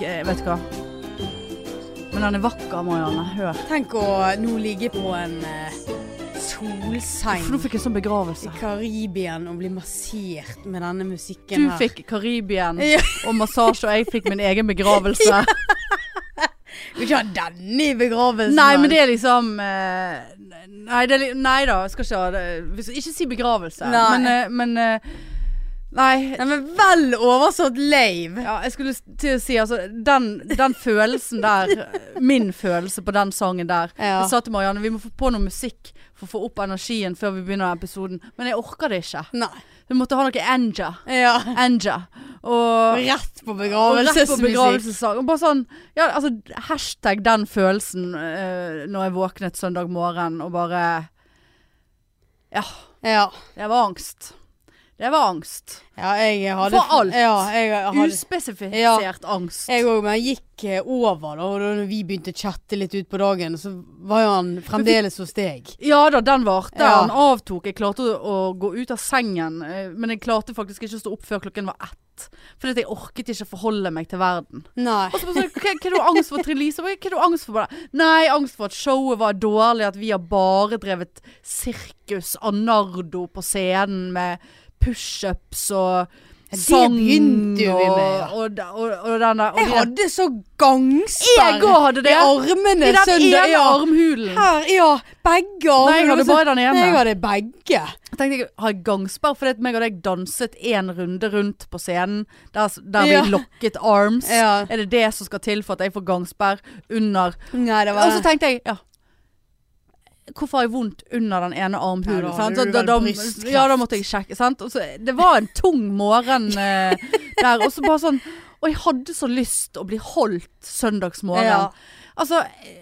jeg, jeg vet hva. Men den er vakker, Marianne. Hør. Tenk å nå ligge på en eh, solseng For nå fikk jeg sånn i begravelse. Karibien og bli massert med denne musikken Du her. fikk Karibien Ja. og massasje, og jeg fikk min egen begravelse. Vi vil ikke ha denne i begravelsen. Nei, men det er liksom eh, Nei, det er, li- nei da, jeg skal ikke ha det hvis- Ikke si begravelse. Nei. Men, eh, men eh, Nei. Nei, men vel oversått lave. Ja, jeg skulle til å si altså Den, den følelsen der Min følelse på den sangen der Ja. Jeg sa til Marianne vi må få på noe musikk for å få opp energien før vi begynner episoden. Men jeg orker det ikke. Nei. Vi måtte ha noe anja. Ja. Anja. Og Rett på begravelsesmusikk. bare sånn Ja, altså hashtag den følelsen uh, når jeg våknet søndag morgen og bare Ja. Ja. Det var angst. Det var angst. ja, jeg hadde For alt. Ja, jeg hadde Uspesifisert angst. Jeg òg, men jeg gikk eh, over da, og da vi begynte å chatte litt utpå dagen, så var jo han fremdeles hos deg. Ja da, den varte. Ja. Han avtok. Jeg klarte å, å gå ut av sengen, eh, men jeg klarte faktisk ikke å stå opp før klokken var ett. Fordi at jeg orket ikke forholde meg til verden. Nei. Og så hva, hva er du angst for, Trine Lise? Hva er du angst for? Bare, Nei, angst for at showet var dårlig, at vi har bare drevet sirkus av nardo på scenen med pushups og det sang begynte jo vi med, ja. og, og, og denne, og Jeg de- hadde så gangsperr i armene I den søndag. ene Ja. armhulen. Her, ja. Begge Nei, jeg hadde bare den ene. Jeg hadde begge. Jeg tenkte jeg har gangsperr fordi meg og deg danset en runde rundt på scenen der, der Ja. vi lokket arms. Ja. Er det det som skal til for at jeg får gangsperr under Nei, det Og så tenkte jeg ja. Hvorfor har jeg vondt under den ene armhulen? Ja, da da, da, ja, da måtte jeg sjekke. Så, det var en tung morgen eh, der. Og så bare sånn Og jeg hadde så lyst å bli holdt søndagsmorgen. Ja. Altså,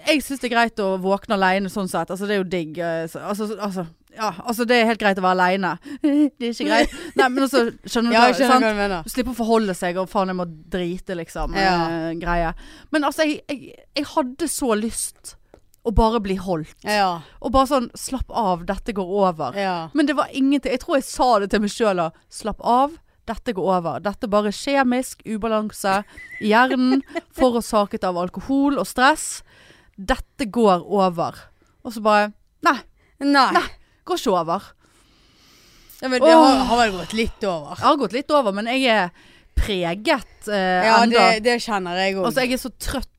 jeg syns det er greit å våkne alene sånn sett. Altså, det er jo digg. eh, Altså, altså, ja, altså, det er helt greit å være aleine. Det er ikke greit. Nei, men altså, skjønner du Ja, jeg skjønner hva du mener. Slippe å forholde seg, og faen, jeg må drite, liksom. Ja. Eh, greie. Men altså, jeg, jeg, jeg hadde så lyst å bare bli holdt. Ja. Og bare sånn, slapp av, dette går over. Ja. Men det var ingenting. Jeg tror jeg sa det til meg sjøl òg. Slapp av, dette går over. Dette er bare kjemisk ubalanse i hjernen forårsaket av alkohol og stress. Dette går over. Og så bare Nei, Nei. Nei. går ikke over. Ja, men det har, har vel gått litt over. Det har gått litt over, men jeg er preget eh, Ja, enda. det, det kjenner jeg òg. Altså, jeg er så trøtt.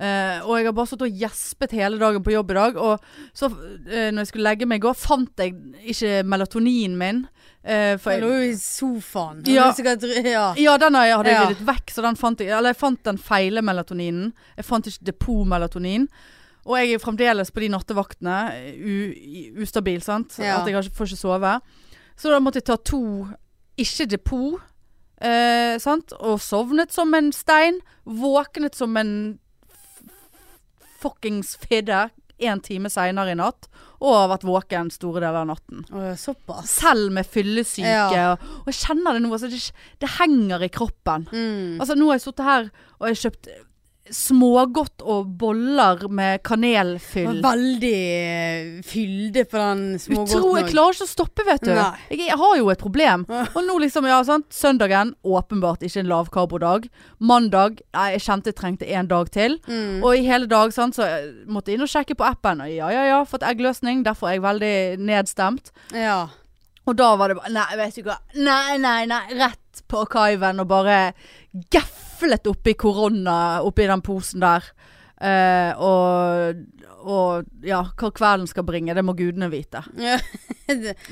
Eh, og jeg har bare stått og gjespet hele dagen på jobb i dag. Og så, uh, når jeg skulle legge meg i går, fant jeg ikke melatoninen min. Uh, for Jeg lå jo i sofaen. Ja. Ja. Sikkert, ja. ja, den jeg- hadde jeg Ja. ryddet vekk, så den fant jeg Eller jeg fant den feile melatoninen. Jeg fant ikke depot-melatonin. Og jeg er fremdeles på de nattevaktene u, ustabil, sant. Ja. At jeg ikke, får ikke sove. Så da måtte jeg ta to ikke depot. Eh, sant? Og sovnet som en stein. Våknet som en fuckings fidde en time seinere i natt. Og har vært våken store deler av natten. Såpass. Selv med fyllesyke. Ja. Og, jeg kjenner det nå. Altså, det, det henger i kroppen. Mm. Altså Nå har jeg sittet her og jeg kjøpt smågodt og boller med kanelfyll. veldig eh, fylde på den Utro, jeg klarer ikke å stoppe, vet du. Jeg, jeg har jo et problem. Og nå liksom, ja sant. Søndagen, åpenbart ikke en lavkarbodag. Mandag, nei, jeg kjente jeg trengte en dag til. Mm. Og i hele dag sant, så jeg måtte jeg inn og sjekke på appen. Og ja, ja, ja, fått eggløsning. Derfor er jeg veldig nedstemt. Ja. Og da var det bare Nei, vet du hva. Nei, nei, nei. Rett på kaiven og bare gaflet oppi korona oppi den posen der. Eh, og, og ja, hva kvelden skal bringe, det må gudene vite.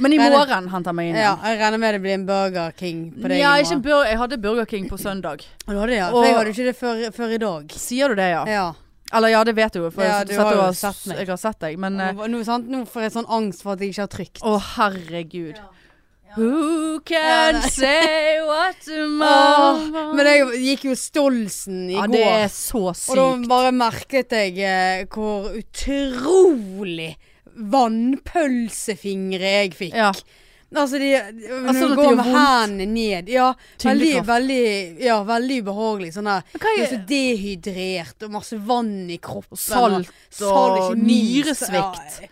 Men i morgen henter jeg meg inn ja, jeg regner med det blir en Burger King på deg. Ja, i morgen. bur jeg hadde Burger King på søndag. Du hadde det, ja. For jeg hadde ikke det før, før i dag. Sier du det, ja? Ja. Eller ja, det vet du jo, for Ja, jeg, har jo sett meg. jeg har sett deg. Men eh, Nå, nå, nå får jeg sånn angst for at jeg ikke har trykt. Å, herregud. Who can ja, say what tomorrow Men jeg gikk jo Stolsen i Ja, det er så sykt. Og da bare merket jeg eh, hvor utrolig vannpølsefingre jeg fikk. Ja. Altså, de, de Altså, du går med hendene ned. Ja, veldig, veldig, ja, veldig ubehagelig. Sånn der. okay. Så dehydrert og masse vann i kroppen. Salt Salt, og nyresvikt. Ja,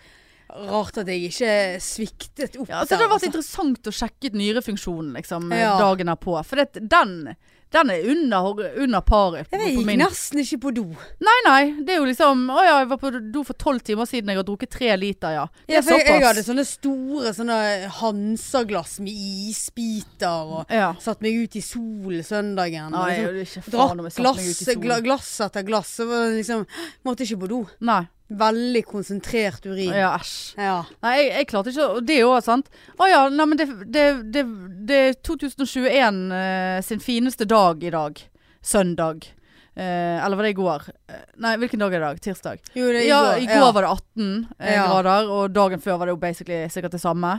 Rart at jeg ikke sviktet opp Ja, altså, det hadde vært altså. interessant å sjekke ut nyrefunksjonen liksom, Ja. dagen erpå. For det, den, den er under, under paret. Jeg gikk min- nesten ikke på do. Nei, nei. Det er jo liksom Å ja, jeg var på do for tolv timer siden. Jeg har drukket tre liter, ja. Ja, jeg, jeg hadde sånne store sånne Hansa-glass med isbiter og satt meg ut i solen søndagen. Nei, liksom, Drakk glass, glass etter glass. Så liksom Måtte ikke på do. Nei. Veldig konsentrert urin. Ja, æsj. Ja. Nei, jeg, jeg klarte ikke å- det òg, sant. Å ja, nei, men det, det, det, det er 2021 eh, sin fineste dag i dag. Søndag. Eh, eller var det i går? Eh, nei, hvilken dag er det i dag? Tirsdag. Jo, det, Ja, i går ja. var det 18 eh, grader, og dagen før var det jo basically sikkert det samme.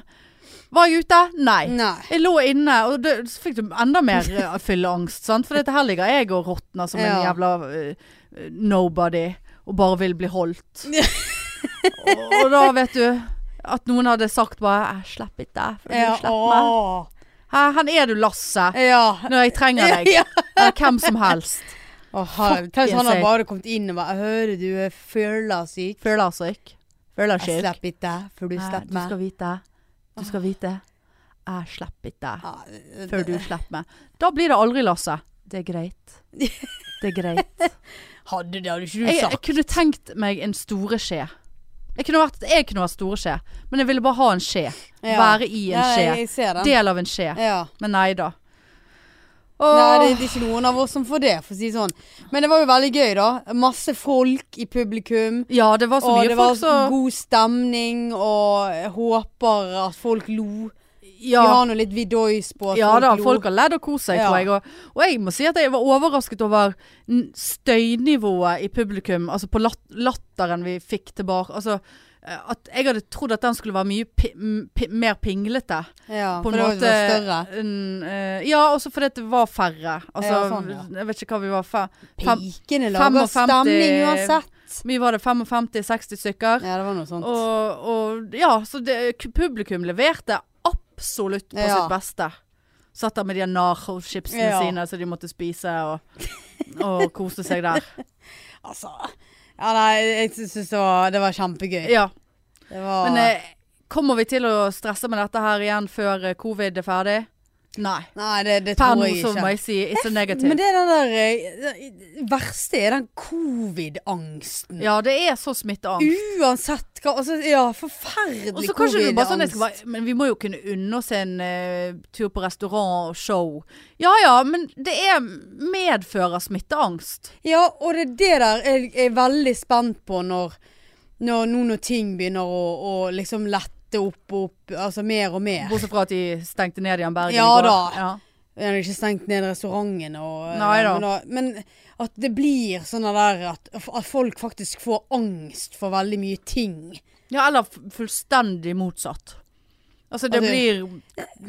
Var jeg ute? Nei. Nei. Jeg lå inne, og det, så fikk du enda mer eh, fylleangst. sant? For dette her ligger jeg og råtner som en jævla uh, nobody, og bare vil bli holdt. og, og da vet du at noen hadde sagt bare Jeg 'Slipp ikke, for Ja, du slipper meg'. Her, er du, Lasse, Ja. når jeg trenger deg. Ja. Hvem som helst. Oh, Tenk han har bare kommet inn og bare 'Jeg hører du fyllesyk'. Føler syk. Føler Jeg slipper ikke før du slipper meg. Du skal vite. Du skal vite. Jeg slipper ikke deg før du slipper meg. Da blir det aldri Lasse. Det er greit. Det er greit. Hadde det, hadde ikke du Jeg, jeg kunne tenkt meg en store skje. Jeg kunne vært, jeg kunne vært store skje, men jeg ville bare ha en skje. Ja. Være i en Ja, skje. jeg, jeg ser den. Del av en skje. Ja. Men nei da. Nei, det, det er ikke noen av oss som får det, for å si det sånn. Men det var jo veldig gøy, da. Masse folk i publikum. Ja, det var så Og mye det var folk god stemning, og jeg håper at folk lo. Ja, Vi har nå litt vidois på ja da, folk har ledd og kost seg, Ja. tror jeg. Og, og jeg må si at jeg var overrasket over støynivået i publikum. Altså på lat latteren vi fikk tilbake. Altså eh, at jeg hadde trodd at den skulle være mye pi pi mer pinglete. Ja, på for en det var måte større. en, uh, ja, også fordi det var færre. Altså, Ja, sånn, ja. jeg vet ikke hva vi var. Fem, Pikene lager 55 stemning uansett. Mye var det 55-60 stykker. Ja, det var noe sånt. Og, og ja, så det, publikum leverte absolutt på Ja. sitt beste. Satt der med de nachos-chipsene Ja. sine så de måtte spise, og, og koste seg der. Altså Ja, nei, jeg syns det, var- det var kjempegøy. Ja. Det var Men eh, kommer vi til å stresse med dette her igjen før eh, covid er ferdig? Nei. Nei, det, det tror jeg ikke. må jeg si it's a negative. Men det er den der eh, Det verste er den covid-angsten. Ja, det er så smitteangst. Uansett hva Altså, ja, forferdelig sånn covid-angst. bare, Men vi må jo kunne unne oss en uh, tur på restaurant og show. Ja ja, men det er medfører smitteangst. Ja, og det er det der jeg er veldig spent på når, når nå når ting begynner å, å liksom lette opp og opp, altså mer og mer. Bortsett fra at de stengte ned igjen Bergen Ja i går. da. Ja. Jeg har ikke stengt ned restauranten og eh, Nei da. Men, da- men at det blir sånn der at, at folk faktisk får angst for veldig mye ting. ja, eller fullstendig motsatt. Altså det Altså- blir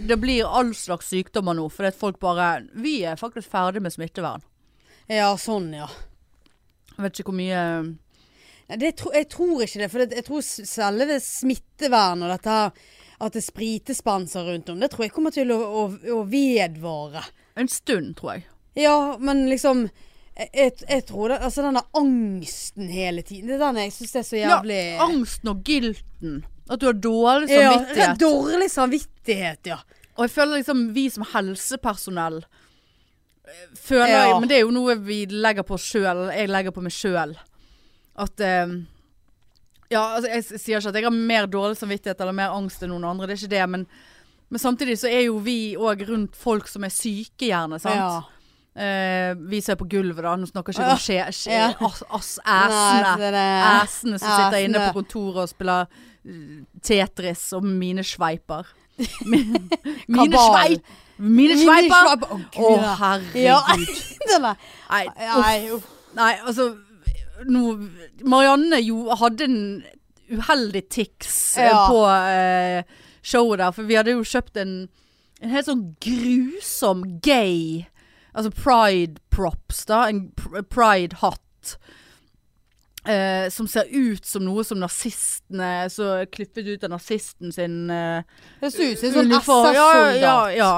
Det blir all slags sykdommer nå, fordi at folk bare Vi er faktisk ferdig med smittevern. Ja, sånn, ja. Jeg vet ikke hvor mye tro- jeg tror ikke det. For det, jeg tror selve smittevern og dette At det spritespanser rundt om, det tror jeg kommer til å, å, å vedvare. En stund, tror jeg. Ja, men liksom jeg, jeg, tror det, altså denne angsten hele tiden Det er den jeg syns er så jævlig Ja, angsten og gilten. At du har dårlig samvittighet. Ja, dårlig samvittighet, ja. Og jeg føler liksom vi som helsepersonell eh, Føler Ja. Men det er jo noe vi legger på oss sjøl. Jeg legger på meg sjøl. At eh, Ja, altså jeg sier ikke at jeg har mer dårlig samvittighet eller mer angst enn noen andre. Det er ikke det. Men, men samtidig så er jo vi òg rundt folk som er syke, gjerne. Sant? Ja. Uh, vi som er på gulvet, da. Nå snakker ikke om skje, skje, Ja. ass, ass, Nei, æsene. som sitter inne på kontoret og spiller eh, Tetris og mine sveiper. Mine sveip! Mine sveiper! Å, oh, Gud. herregud. Ja. Nei, uff. Nei, altså nå, Marianne jo hadde en uheldig tics eh, Ja. på eh, showet der. For vi hadde jo kjøpt en, en helt sånn grusom gay Altså pride props, da. En pr- pride-hatt. Eh, som ser ut som noe som nazistene Så klippet ut av nazisten sin eh, Det ser ut som en SS-soldat. Ja, ja, ja.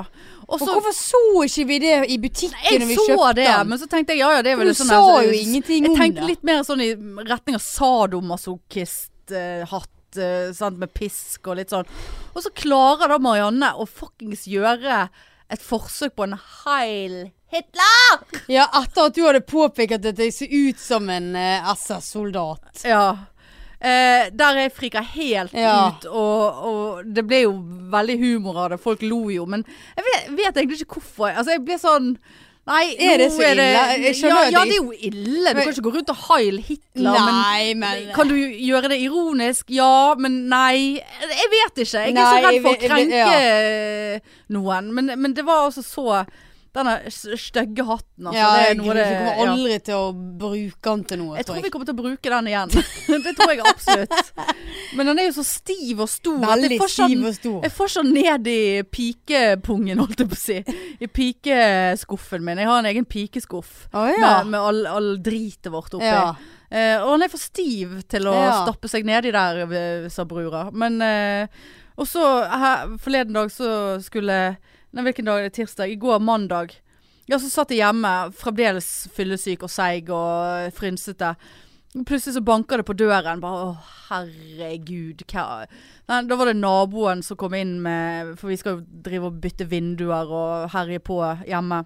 Og Og hvorfor så ikke vi det i butikken jeg når vi så kjøpte det, den? men så tenkte jeg ja ja, det er vel du sånn sa så jo ingenting om det. Jeg tenkte litt mer sånn i retning av sadomasochist-hatt. Uh, sant, med pisk og litt sånn. Og så klarer da Marianne å fuckings gjøre et forsøk på en heil Hitler! Ja, etter at du hadde påpekt at jeg ser ut som en uh, SS-soldat. Ja. Eh, der jeg frika helt Ja. ut, og, og det ble jo veldig humor av det. Folk lo jo, men jeg vet, vet egentlig ikke hvorfor. Altså, jeg ble sånn Nei, Er det så ille? det, ille? ja, ja, det- er jo ille. Du kan ikke gå rundt og heile Hitler, Nei, men Kan du gjøre det ironisk? Ja, men nei. Jeg vet ikke. Jeg er Nei, så redd for å jeg- jeg- krenke noen. Men, men det var altså så Denne stygge hatten, altså. ja, det er jeg, noe av vi kommer kommer ja. aldri til å bruke den til noe, Jeg tror tror vi kommer til å bruke den igjen. det tror jeg absolutt. Men den er jo så stiv og stor. Veldig får stiv og stor. Jeg får sånn ned i pikepungen, holdt jeg på å si. I pikeskuffen min. Jeg har en egen pikeskuff. oh, ja. Med, med all, all dritet vårt oppi. ja. Eh, og han er for stiv til å stappe seg nedi der, eh, sa brura. Men eh, Og så forleden dag så skulle Nei, hvilken dag? er det? Tirsdag? I går, mandag. Ja, så satt jeg hjemme, fremdeles fyllesyk og seig og frynsete. Plutselig så banker det på døren. Bare å, herregud. Hva Nei, da var det naboen som kom inn med For vi skal jo drive og bytte vinduer og herje på hjemme.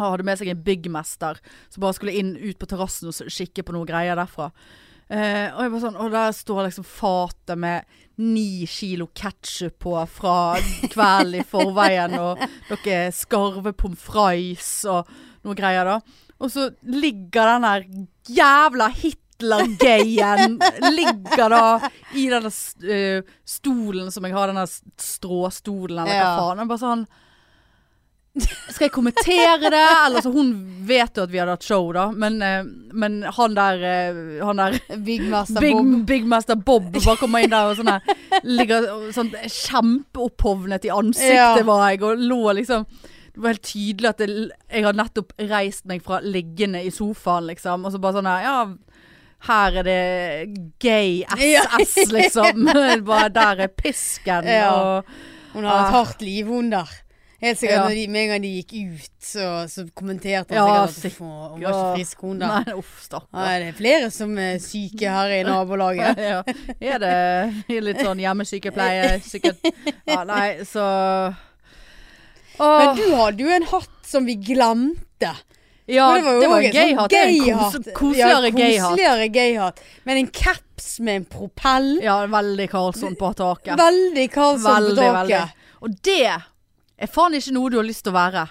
Han hadde med seg en byggmester som bare skulle inn ut på terrassen og kikke på noen greier derfra. Eh, og jeg bare sånn, og der står liksom fatet med ni kilo ketsjup på fra kvelden i forveien, og noe skarve pommes frites og noe greier da. Og så ligger den der jævla Hitler-gayen Ligger da i denne s- eh, stolen som jeg har, denne der stråstolen eller hva Ja. faen. Jeg bare sånn skal jeg kommentere det? Eller så Hun vet jo at vi hadde hatt show, da. Men, eh, men han der, eh, han der Byggmester Big, Bob. Big Master Bob bare kommer inn der og sånne, Ligger sånn kjempeopphovnet i ansiktet Ja. var jeg, og lå liksom Det var helt tydelig at jeg, jeg hadde nettopp reist meg fra liggende i sofaen, liksom. Og så bare sånn her Ja, her er det gay SS, liksom. bare der er pisken. Ja. Og Hun har et Ah. hardt liv, hun der. Helt sikkert Ja. når de, med en gang de gikk ut, så, så kommenterte han Ja, sikkert at hun var ikke frisk, hun da. Nei, uff, stakkar. Ja, det er flere som er syke her i nabolaget. ja. Er det litt sånn hjemmesykepleie? Sikkert. Ja, nei, så Men du hadde jo en hatt som vi glemte. ja, det var. Det er en gayhatt. koseligere ja, gayhatt. Koseligere gayhatt. Men en caps med en propell. Ja, veldig Karlsson på taket. Veldig Karlsson på taket. veldig. Og det er faen ikke noe du har lyst til å være.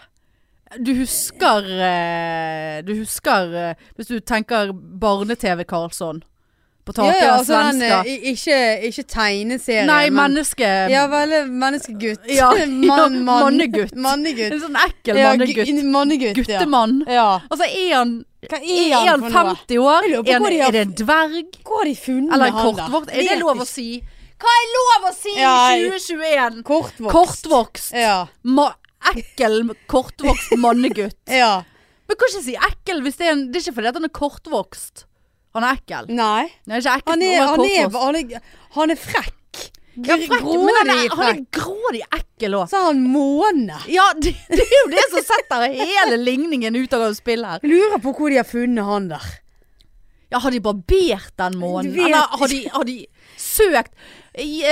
Du husker eh, Du husker eh, Hvis du tenker barne-TV Karlsson på taket, ja, ja, altså den, svenska. eh, ikke, ikke tegneserie. Nei, men- menneske... Ja, vel, menneskegutt. Ja, ja, Man, man, mannegutt. Mannegutt. En sånn ekkel Ja, mannegutt. gu- mannegutt. Guttemann. Ja. Altså, er han, Hva er er han han for noe? 50 år? Er, han, er det en dverg? Hvor har de funnet Eller han da? Er det lov å si? Hva er lov å si Ja, i 2021? Kortvokst. Kortvokst. Ja. Ma ekkel, kortvokst mannegutt. ja. Men kan ikke si ekkel hvis det er en Det er ikke fordi at han er kortvokst. Han er ekkel. Nei. Han er ikke ekkel Han er, han er, kortvokst. han er, han er frekk. Ja, frekk, men han er, Grådig han er frekk. grådig ekkel òg. Så har han måne. Ja, det, det er jo det som setter hele ligningen ut av spillet her. Jeg lurer på hvor de har funnet han der. Ja, har de barbert den månen? Du vet Eller har de, har de søkt I,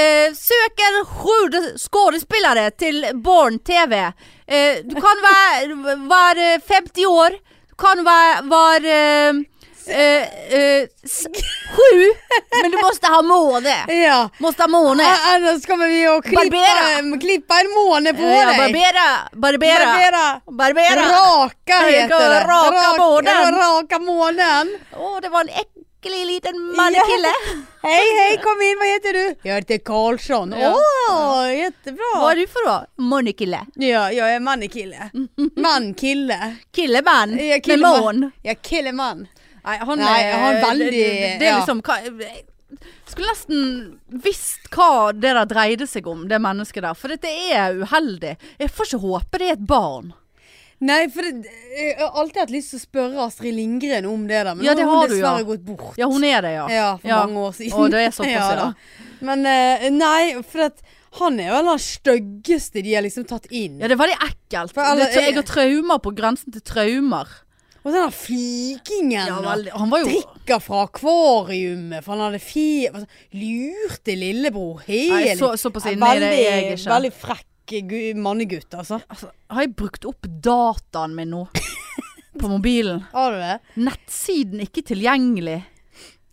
en sju skuespillere til Born TV. Eh, du kan være, være 50 år. Du kan være, være eh, eh, s- sju, men du måste ha måne. Ja. Måste ha måne. Ellers kommer vi å klippe, Barbera. en måne på Ja, deg. barbera. Barbera. Barbera. Barbera. Raka heter det. raka månen. Raka månen. Å, det var en ekkel liten mannekille. Hei, hei, kom inn. Hva heter du? Jeg heter Karlsson. Å, Ja. jättebra. Hva er du for noe? Mannekille. Ja, jeg er mannekille. Mannkille. Killemann. Ja, Med mån. Ja, killemann. Nei, han, Nei, er- han er veldig- Det, det er ja. liksom skulle nesten visst hva det der dreide seg om, det mennesket der. For dette er uheldig. Jeg får ikke håpe det er et barn. Nei, for det, jeg har alltid hatt lyst til å spørre Astrid Lindgren om det der, men Ja, nå har hun dessverre du, ja. gått bort. Ja, hun er det, ja. Ja, for Ja. mange år siden. Å, det er såpass, ja. da. Men eh, nei, for at han er vel den styggeste de har liksom tatt inn. Ja, det er veldig ekkelt. For eller, jeg har traumer på grensen til traumer. Og den der flygingen. Ja. Han var jo Drikker fra akvariumet, for han hadde fe... altså, Lurte lillebror helt. Nei, så, såpass Ja, det er jeg ikke. veldig frekk gu- mannegutt, altså. Altså, har jeg brukt opp dataen min nå? På mobilen. Har du det? Nettsiden ikke tilgjengelig.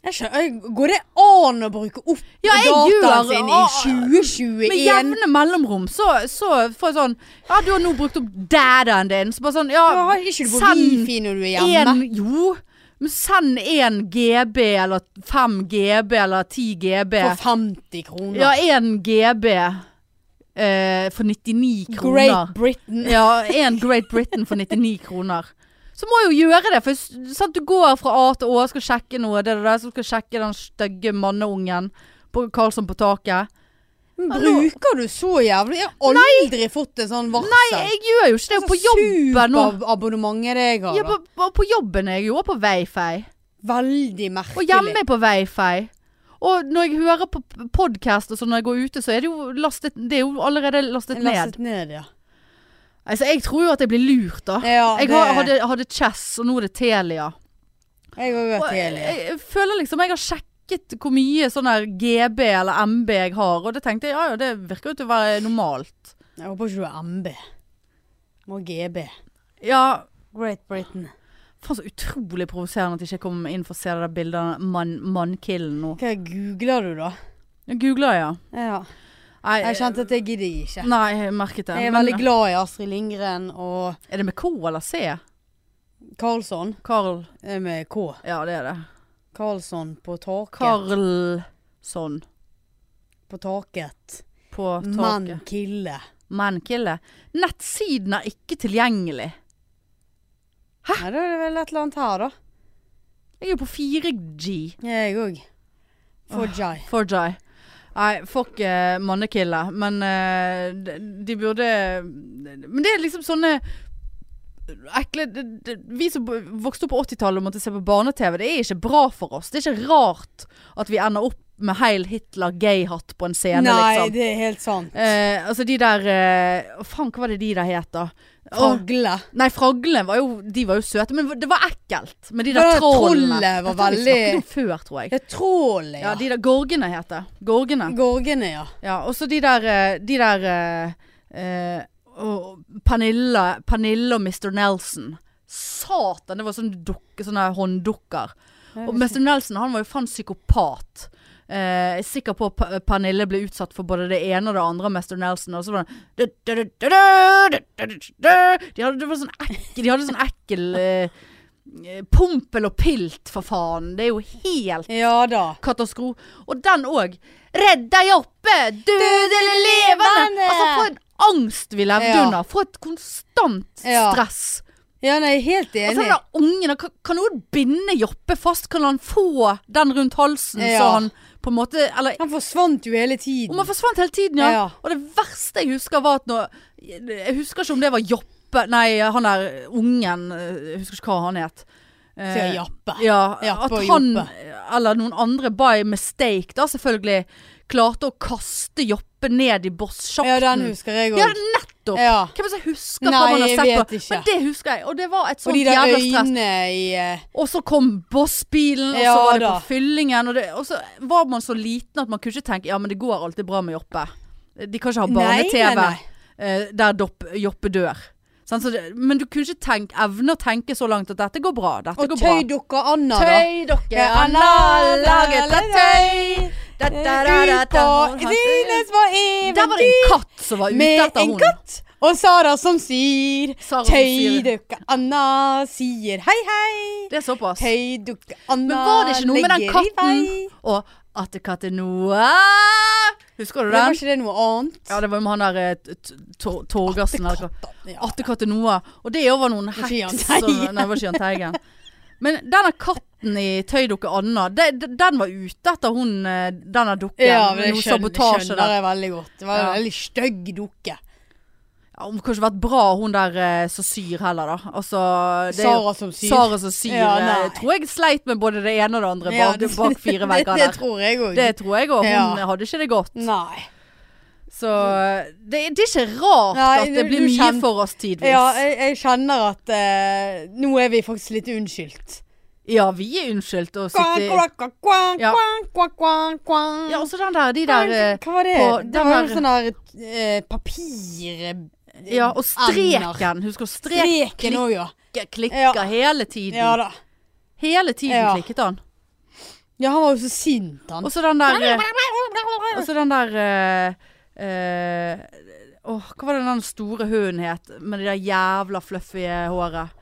Skjønner, Går det an å bruke opp Ja, dataen sin i ah, 2021? Med jevne mellomrom så, så får jeg sånn Ja, du har nå brukt opp dataen din. Så bare sånn Ja, Ja, har ikke du på wifi når du er hjemme? en Jo. Men send 1 GB eller 5 GB eller 10 GB. For 50 kroner. Ja, 1 GB eh, for 99 kroner. Great Britain. Ja, en Great Britain for 99 kroner. Så må jeg jo gjøre det, for sant, du går fra A til Å, skal sjekke noe, det det så skal sjekke den stygge manneungen på Karlsson på taket. Men Bruker du så jævlig? Jeg har aldri fått en sånn varsel. Nei, jeg gjør jo ikke det på jobben nå. Superabonnement er det jeg har. Ja, på, på- jobben er jeg jo også på Wayfay. Veldig merkelig. Og hjemme er på Wifi. Og når jeg hører på podkast og sånn når jeg går ute, så er det jo lastet Det er jo allerede lastet ned. Lastet ned, ja. Altså, jeg tror jo at jeg blir lurt, da. ja det, Jeg hadde, hadde Chess, og nå er det Telia. jeg har jo vært jeg, jeg føler liksom jeg har sjekket hvor mye sånn her GB eller MB jeg har, og det tenkte jeg ja ja, det virker jo til å være normalt. Jeg håper ikke du er MB. Må GB. Ja, Great Britain. Faen så utrolig provoserende at jeg ikke kom inn for å se det der bildet av mann- mannkillen nå. Hva googler du, da? Jeg googler, ja. Ja. Nei, Jeg kjente at jeg gidder ikke. Nei, jeg merket det. Jeg er Men- veldig glad i Astrid Lindgren og Er det med K eller C? Karlsson Karl. Er med K. Ja, det er det. Karlsson på taket. Karlsson På taket. på taket. Mannkille. Mannkille. Nettsiden er ikke tilgjengelig. Nei, da er det vel et eller annet her, da. Jeg er jo på 4G. Jeg òg. For Jai. For Jai. Nei, fuck uh, mannekille. Men eh, de, de burde Men det er liksom sånne ekle det, det, Vi som vokste opp på 80-tallet og måtte se på barne-TV, det er ikke bra for oss. Det er ikke rart at vi ender opp med Heil Hitler gay-hatt på en scene, Nei, liksom. det er helt sant. Eh, altså de der eh, Faen, hva var det de der het, da? Fragle. Fragle. nei, fraglene var jo De var jo søte, men det var ekkelt med de der trollene. trollet var veldig- snakket om før, tror jeg. Det er ja. Ja, de der Gorgene het det. Gorgene. Gorgene, ja. Ja, og så de der eh, De der eh, eh, og Pernille, Pernille og Mr. Nelson. Satan, det var sånne dukke, sånne hånddukker. Og Mr. Nelson han var jo faen psykopat. Eh, er sikker på at Pernille ble utsatt for både det ene og det andre av Mester Nelson. Og så var det De hadde, det var sånn ekkel, de hadde sånn ekkel eh, Pompel og pilt, for faen. Det er jo helt Ja da. katastrofe. Og den òg. Redd deg oppe! Død eller levende! Altså, for en angst vi levde Ja. under. For et konstant stress. Ja, nei, jeg er helt Altså, enig. den der ungen, kan, kan noen binde Joppe fast? Kan han få den rundt halsen så han på en måte Eller Han forsvant jo hele tiden. om han forsvant hele tiden, ja. Ja. Og det verste jeg husker, var at når Jeg husker ikke om det var Joppe Nei, han der ungen Jeg husker ikke hva han het. Eh, Jappe. ja, Jappe at han, eller noen andre by mistake, da selvfølgelig, klarte å kaste Joppe ned i Ja, boss-sjakten. den husker jeg òg. Ja, nettopp! Ja. Hvem som husker Nei, hva man har jeg sett vet på? ikke. Men det husker jeg, og det var et sånt jævla stress. i uh... Og så kom bossbilen, og så var det da. på fyllingen. Og, det, og så var man så liten at man kunne ikke tenke Ja, men det går alltid bra med Joppe. De kan ikke ha barne-TV eh, der Dopp- Joppe dør. Sånn, så det, men du kunne ikke tenke, evne å tenke så langt at dette går bra. Dette Og tøydukka Anna, da. Ja, Anna laget av tøy. Da, da, da, da, da. Rines var Der var det en katt som var ute med etter en katt. Og Sara som sier Tøydukka Anna sier hei, hei. Det er såpass. Tøydukka Anna Men var det ikke noe med den katten? Og Attekatte Noah. Husker du Det var ikke det noe annet? Ja, det var med han der eh, Torgersen. Ja. Og det var noen heks Nei, det var ikke Jahn Teigen. Men denne katten i Tøydukke Anna, de, de, den var ute etter hun eh, denne dukken. Ja, men det skjønner, sabotasje skjønner jeg veldig godt. Det var Ja. en veldig stygg dukke. Ja, Hun kunne ikke vært bra, hun der så som syr heller, da. Altså, det Sara som syr. Sara som syr. Ja, eh, tror jeg sleit med både det ene og det andre Ja, bak, bak fire vegger der. det tror jeg òg. Det tror jeg òg. Hun hadde ikke det godt. Nei. Så det, det er ikke rart Nei, at det blir mye kjenner- for oss tidvis. Ja, jeg, jeg kjenner at eh, nå er vi faktisk litt unnskyldt. Ja, vi er unnskyldt og sitter kvang, Ja. og. Ja, også den der, de der eh, Hva var det? på det var jo sånn der eh, papir... Ja, og streken. Husker du strek Streken òg, ja. klikka hele tiden. Ja da. Hele tiden Ja. klikket han. Ja, han var jo så sint, han. Og så den der eh, Og så den der eh, eh, Åh, hva var det den store hunden het? Med det der jævla fluffy håret.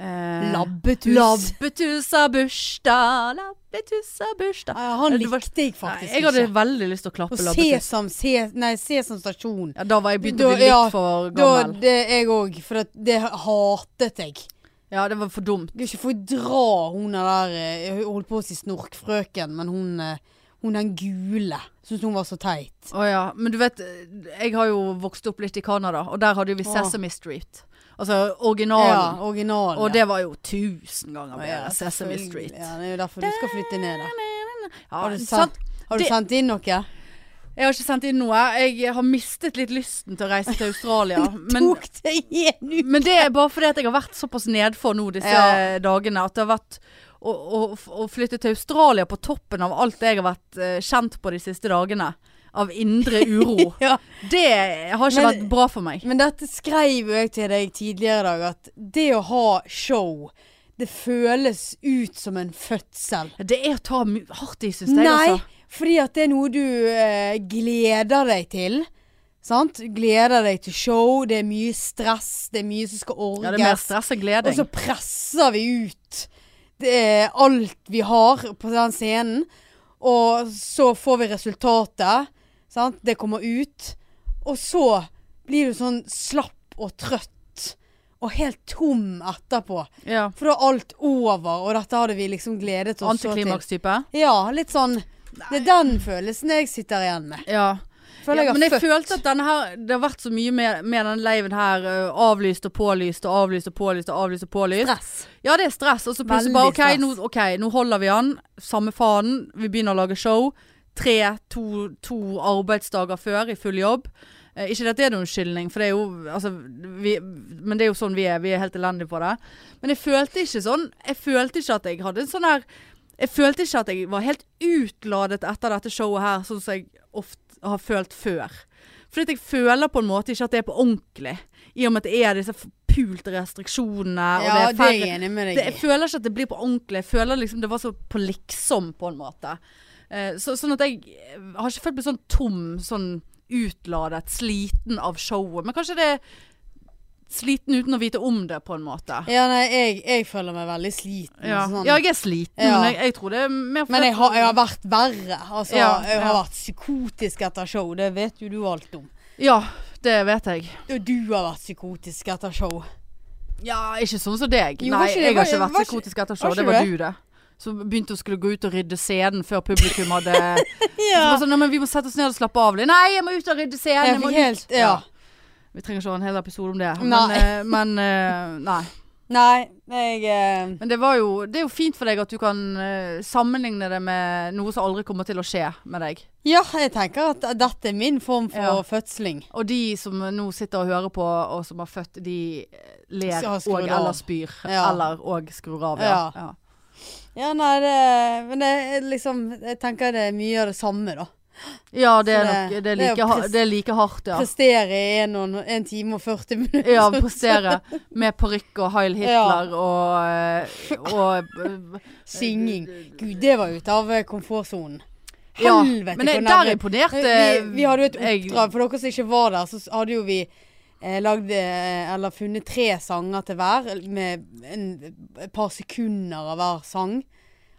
Uh, Labbetus. Labbetus har bursdag, labbetus har bursdag. Ja, han likte var- jeg faktisk ikke. jeg hadde ikke. veldig lyst til å klappe Og. Sesam, ses, nei, Sesam stasjon. Ja, da var jeg begynt Da- å bli litt ja, for Da, gammel. det jeg òg, for det hatet jeg. Ja, det var for dumt. Jeg kan ikke fordra hun der eh, holdt på å si snorkfrøken, men hun, eh, hun den gule. Syns hun var så teit. Å ja. Men du vet, jeg har jo vokst opp litt i Canada, og der hadde vi. Sesame Street. Altså Ja, originalen. originalen. og det var jo tusen ganger ja. Sesame. Street. Ja, det er jo derfor du skal flytte ned der. Ja, Har du, sendt, har du Det- sendt inn noe? Jeg har ikke sendt inn noe. Jeg har mistet litt lysten til å reise til Australia. Men, men det er bare fordi jeg har vært såpass nedfor nå disse Ja. dagene. At det har vært å, å, å flytte til Australia på toppen av alt jeg har vært uh, kjent på de siste dagene. Av indre uro. Ja, Det har ikke Men- vært bra for meg. men dette skrev jo jeg til deg tidligere i dag, at det å ha show, det føles ut som en fødsel. Det er å ta hardt i, syns jeg. Nei, Altså. fordi at det er noe du eh, gleder deg til. Sant? Gleder deg til show, det er mye stress, det er mye som skal orges. Ja, det er mer stress enn og gleding. så presser vi ut det alt vi har på den scenen. Og så får vi resultatet. Sant? Det kommer ut. Og så blir du sånn slapp og trøtt. Og helt tom etterpå. Ja. For da er alt over, og dette hadde vi liksom gledet oss så til. Antiklimaks-type. Ja, litt sånn Det er den følelsen jeg sitter igjen med. Ja. Føler ja, jeg men jeg født. følte at denne her Det har vært så mye med, med den laven her. avlyst og pålyst og avlyst og pålyst og avlyst og pålyst. stress. Ja, det er stress. Og så plutselig bare OK, nå, ok, nå holder vi an. Samme fanen. Vi begynner å lage show. Tre, to, to arbeidsdager før i full jobb. Eh, ikke at det er noen unnskyldning, for det er jo altså, vi, Men det er jo sånn vi er. Vi er helt elendige på det. Men jeg følte ikke sånn Jeg følte ikke at jeg hadde en sånn her Jeg følte ikke at jeg var helt utladet etter dette showet her, sånn som jeg ofte har følt før. Fordi jeg føler på en måte ikke at det er på ordentlig. I og med at det er disse pulte restriksjonene. Ja, det er det er jeg enig med deg det, jeg føler ikke at det blir på ordentlig. Jeg føler liksom det var så på liksom, på en måte. Eh, så, sånn at jeg eh, har ikke følt meg sånn tom, sånn utladet, sliten av showet. Men kanskje det er sliten uten å vite om det, på en måte. Ja, nei, jeg, jeg føler meg veldig sliten. Ja, Sånn. ja jeg er sliten, Ja. men jeg, jeg tror det er mer Men jeg har, jeg har vært verre. Altså, Ja, jeg har ja. vært psykotisk etter show. Det vet jo du alt om. Ja, det vet jeg. Og du har vært psykotisk etter show. Ja, ikke sånn som deg. Jo, Nei, ikke jeg har ikke vært ikke- psykotisk etter show. Var Det var du, det. Som begynte å skulle gå ut og rydde scenen før publikum hadde Så bare sånn, Nei, men vi må sette oss ned og slappe av litt. Nei, jeg må ut og rydde scenen. Jeg Jeg må fikk ut. helt, ja. Vi trenger ikke ha en hel episode om det. Men, Nei. eh, men eh, nei. Nei, jeg eh, Men det var jo Det er jo fint for deg at du kan eh, sammenligne det med noe som aldri kommer til å skje med deg. Ja, jeg tenker at dette er min form for Ja. fødsling. Og de som nå sitter og hører på, og som har født, de ler og eller spyr. Ja. Eller og skrur av, ja. Ja. ja. Nei, det Men det liksom Jeg tenker det er mye av det samme, da. Ja, det er nok det- er like, det er like hardt, ja. Prestere i en, time og 40 minutter. Ja, prestere med parykk og Heil Hitler Ja. og, eh, og eh, Synging. Gud, det var ute av komfortsonen. Helvete, Ja, men jeg, der imponerte vi, vi hadde jo et oppdrag, for dere som ikke var der, så hadde jo vi eh, lagd eh, Eller funnet tre sanger til hver, med en, et par sekunder av hver sang.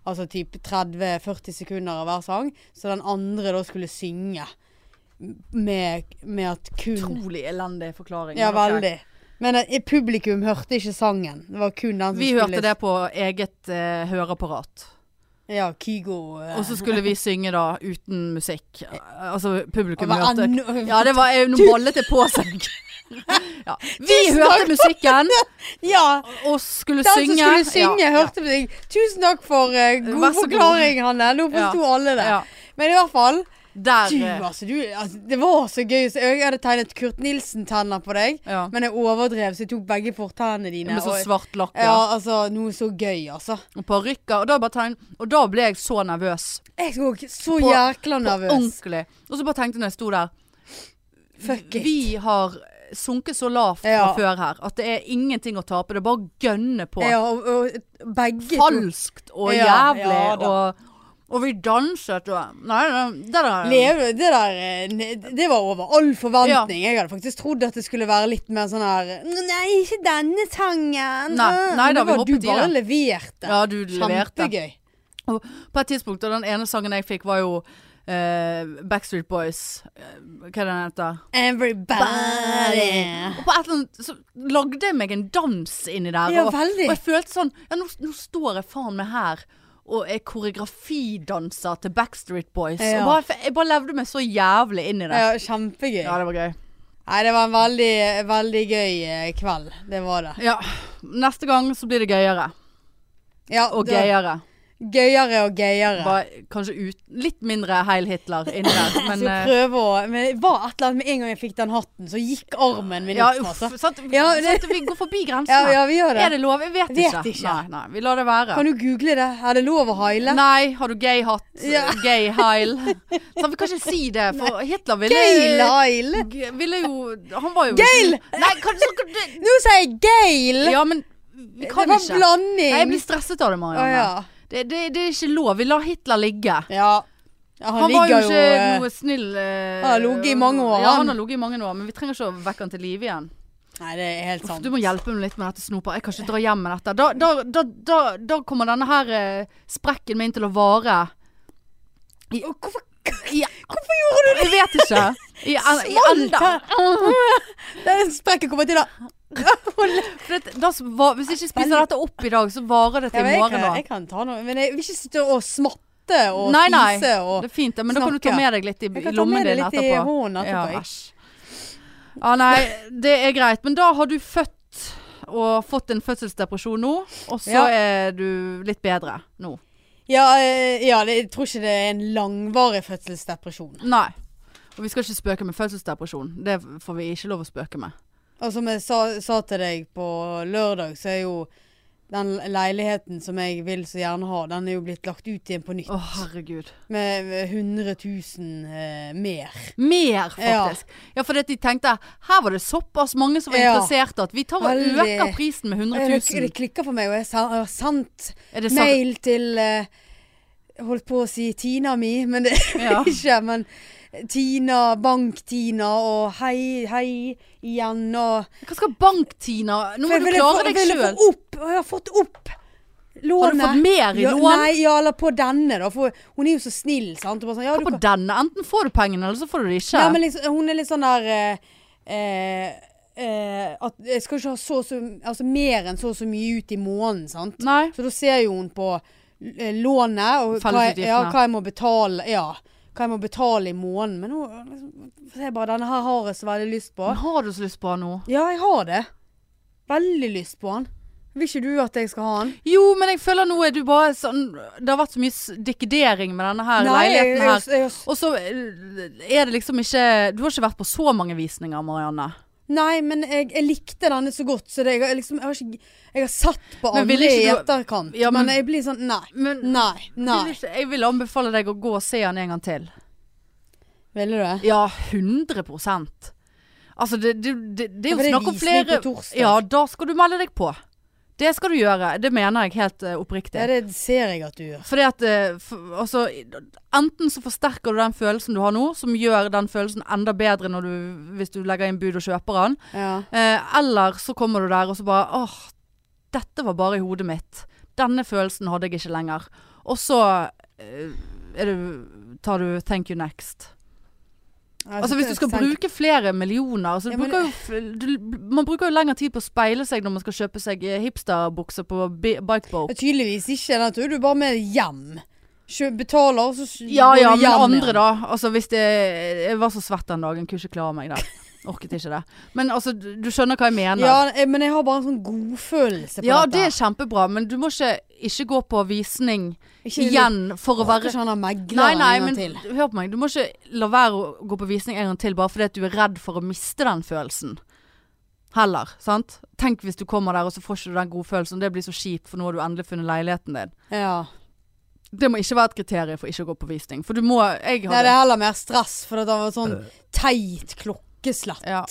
Altså typ 30-40 sekunder av hver sang. Så den andre da skulle synge. Med, med at kun Utrolig elendig forklaring. Ja, veldig. Men eh, publikum hørte ikke sangen. Det var kun den som Vi skulle hørte det på eget uh, høreapparat. Ja, Kygo. eh, Og så skulle vi synge da uten musikk. Altså publikum hørte Ja, det var Nå ballet det på seg. ja. Vi Tusen hørte musikken Ja! og skulle Den synge. som skulle synge, ja, hørte på deg. Tusen takk for god så god. forklaring, Hanne. Nå forsto alle det. Ja. Men i hvert fall, Der Du, eh, altså, du, altså, det var så gøy. Så jeg hadde tegnet Kurt Nilsen-tenner på deg. ja. Men jeg overdrev, så jeg tok begge fortennene dine. Med så og- svart lakk. ja, Ja. altså, noe så gøy, altså. Og parykker. Og da bare tegn, Og da ble jeg så nervøs. Jeg òg. så På- jækla På nervøs. ordentlig. Og så bare tenkte jeg når jeg sto der Fuck it. Vi har sunket så lavt Ja. fra før her at det er ingenting å tape. Det er bare å gønne på. Ja, og, og. Falskt og jævlig. og, og vi danset og Nei, det, det der Leve, det der eh, Det var over all forventning. Jeg hadde faktisk trodd at det skulle være litt mer sånn her Nei, ikke denne sangen. Nei, Ah, nei da, det vi hoppet i Du bare det. leverte. Ja, du leverte. Kjempegøy. På et tidspunkt, og den ene sangen jeg fikk, var jo uh, Backstreet Boys. Uh, hva er det den heter? Everybody. Og på et eller annet så lagde jeg meg en dans inni der. Ja, og, veldig. og jeg følte sånn Ja, nå, nå står jeg faen meg her og er koreografidanser til Backstreet Boys. Ja. Bare, jeg bare levde meg så jævlig inn i det. Ja, kjempegøy. Ja, det var gøy. Nei, det var en veldig, veldig gøy eh, kveld. Det var det. Ja. Neste gang så blir det gøyere. Ja, Og det- gøyere. Gøyere og gøyere. Var kanskje ut, litt mindre Heil Hitler inni der. Men så eh, prøve å Men var et eller annet med en gang jeg fikk den hatten, så gikk armen min ja, ut. uff, Sånn? Ja, det- Sant? Vi går forbi grensene. Ja, ja, vi gjør det. Er det lov? Jeg vet, Vet ikke. ikke. Nei, nei, vi lar det være. Kan du google det? Er det lov å heile? Nei, har du gay-hatt? Ja. Gay-heil? Så vi kan ikke si det, for Hitler ville Gail heil. Ville jo Han var jo Gail! Nei, kan, så, kan Nå sier jeg Gail! Ja, men vi det var ikke. blanding. Nei, jeg blir stresset av det, Marianne. Marianne. ja. Det, det, det er ikke lov. Vi lar Hitler ligge. ja. Ja, Han, Han, var jo ikke jo, eh, noe snill eh, Han har ligget i mange år, Ja, han. har ligget i mange år, men vi trenger ikke å vekke han til live igjen. Nei, det er helt Uff, sant. du må hjelpe meg litt med dette snopet. Jeg kan ikke dra hjem med dette. Da, da, da, da, kommer denne her eh, sprekken min til å vare i, Hvorfor Hvorfor gjorde du det? Jeg vet ikke. I, i enda. Den sprekken kommer til å det, da, hvis jeg ikke spiser dette opp i dag, så varer det til i ja, morgen. kan, jeg kan ta noe, men jeg vil ikke sitte og smatte og Nei, nei. spise og Det er fint, men da kan du ta med deg litt i, Jeg kan ta lommen med deg din litt i etterpå. hånden etterpå. Ja. Ja, nei, det er greit. Men da har du født og fått en fødselsdepresjon nå, og så Ja. er du litt bedre nå. Ja, eh, ja jeg tror ikke det er en langvarig fødselsdepresjon. Nei. Og vi skal ikke spøke med fødselsdepresjon. Det får vi ikke lov å spøke med. Og som jeg sa, sa til deg på lørdag, så er jo den leiligheten som jeg vil så gjerne ha, den er jo blitt lagt ut igjen på nytt. Å, herregud. Med med 100 000 eh, mer. Mer, faktisk. Ja, for de tenkte her var det såpass mange som var Ja. interessert at vi tar og Veldig. øker prisen med 100 Det, 000. det klikker for meg, og jeg har sendt mail til eh, holdt på å si Tina mi, men det er Ja. ikke. Men Tina, Bank-Tina og hei, hei igjen og Hva skal Bank-Tina? Nå må du klare deg sjøl. jeg har fått opp lånet. Har du fått mer i ja, lån? Nei, ja, eller på denne, da. For hun er jo så snill, sant. Sånn, ja, Hva på kan- denne? Enten får du pengene, eller så får du det ikke. Nei, men liksom, hun er litt sånn der eh, eh, eh, At jeg skal ikke ha så, så Altså mer enn så og så mye ut i måneden, sant. Nei. Så da ser jo hun på eh, lånet og hva jeg, ja, hva jeg må betale. Ja, hva jeg må betale i måneden. Men nå liksom, bare, denne her har jeg så veldig lyst på. Men har du så lyst på den nå? Ja, jeg har det. Veldig lyst på den. Vil ikke du at jeg skal ha den? Jo, men jeg føler nå er du bare sånn Det har vært så mye dikkedering med denne her Nei, leiligheten her. Og så eh, er det liksom ikke Du har ikke vært på så mange visninger, Marianne. Nei, men jeg, jeg likte denne så godt, så det, jeg, liksom, jeg, har ikke, jeg har satt på andre i etterkant. Ja, men- men, jeg blir sånn Nei. Men Nei. nei. Vil ikke, jeg vil anbefale deg å gå og se den en gang til. Ville du det? Ja, 100 Altså, det, det, det, er jo snakk om flere. Ja, da skal du melde deg på. Det skal du gjøre. Det mener jeg helt uh, oppriktig. Ja, det ser jeg at du gjør. Fordi at uh, for, altså, Enten så forsterker du den følelsen du har nå, som gjør den følelsen enda bedre du, hvis du legger inn bud og kjøper den. Ja. Uh, eller så kommer du der og så bare åh, dette var bare i hodet mitt. Denne følelsen hadde jeg ikke lenger. Og så eh, du, tar du 'thank you next'. Altså Hvis du skal bruke flere millioner du Ja, men- bruker jo, du, Man bruker jo lengre tid på å speile seg når man skal kjøpe seg eh, hipsterbukser på bi- Bikeboat. Tydeligvis ikke. Da tror du bare med hjem. Betaler, og så Ja ja, men hjem andre da. Altså hvis det Jeg var så svett den dagen, kunne ikke klare meg der. Orket ikke det. Men altså, du, du skjønner hva jeg mener. Ja, eh, men jeg har bare en sånn godfølelse på Ja, dette. det er kjempebra, men du må ikke ikke gå på visning Ikke igjen for å være Ikke sånn han megler Nei, nei, en gang men til. hør på meg. Du må ikke la være å gå på visning en gang til bare fordi at du er redd for å miste den følelsen. Heller. sant? Tenk hvis du kommer der og så får ikke du den godfølelsen. Det blir så kjipt, for nå har du endelig funnet leiligheten din. Ja. Det må ikke være et kriterium for ikke å gå på visning. For du må Jeg Nei, det er heller mer stress, for det var sånn teit klokkeslett. Ja.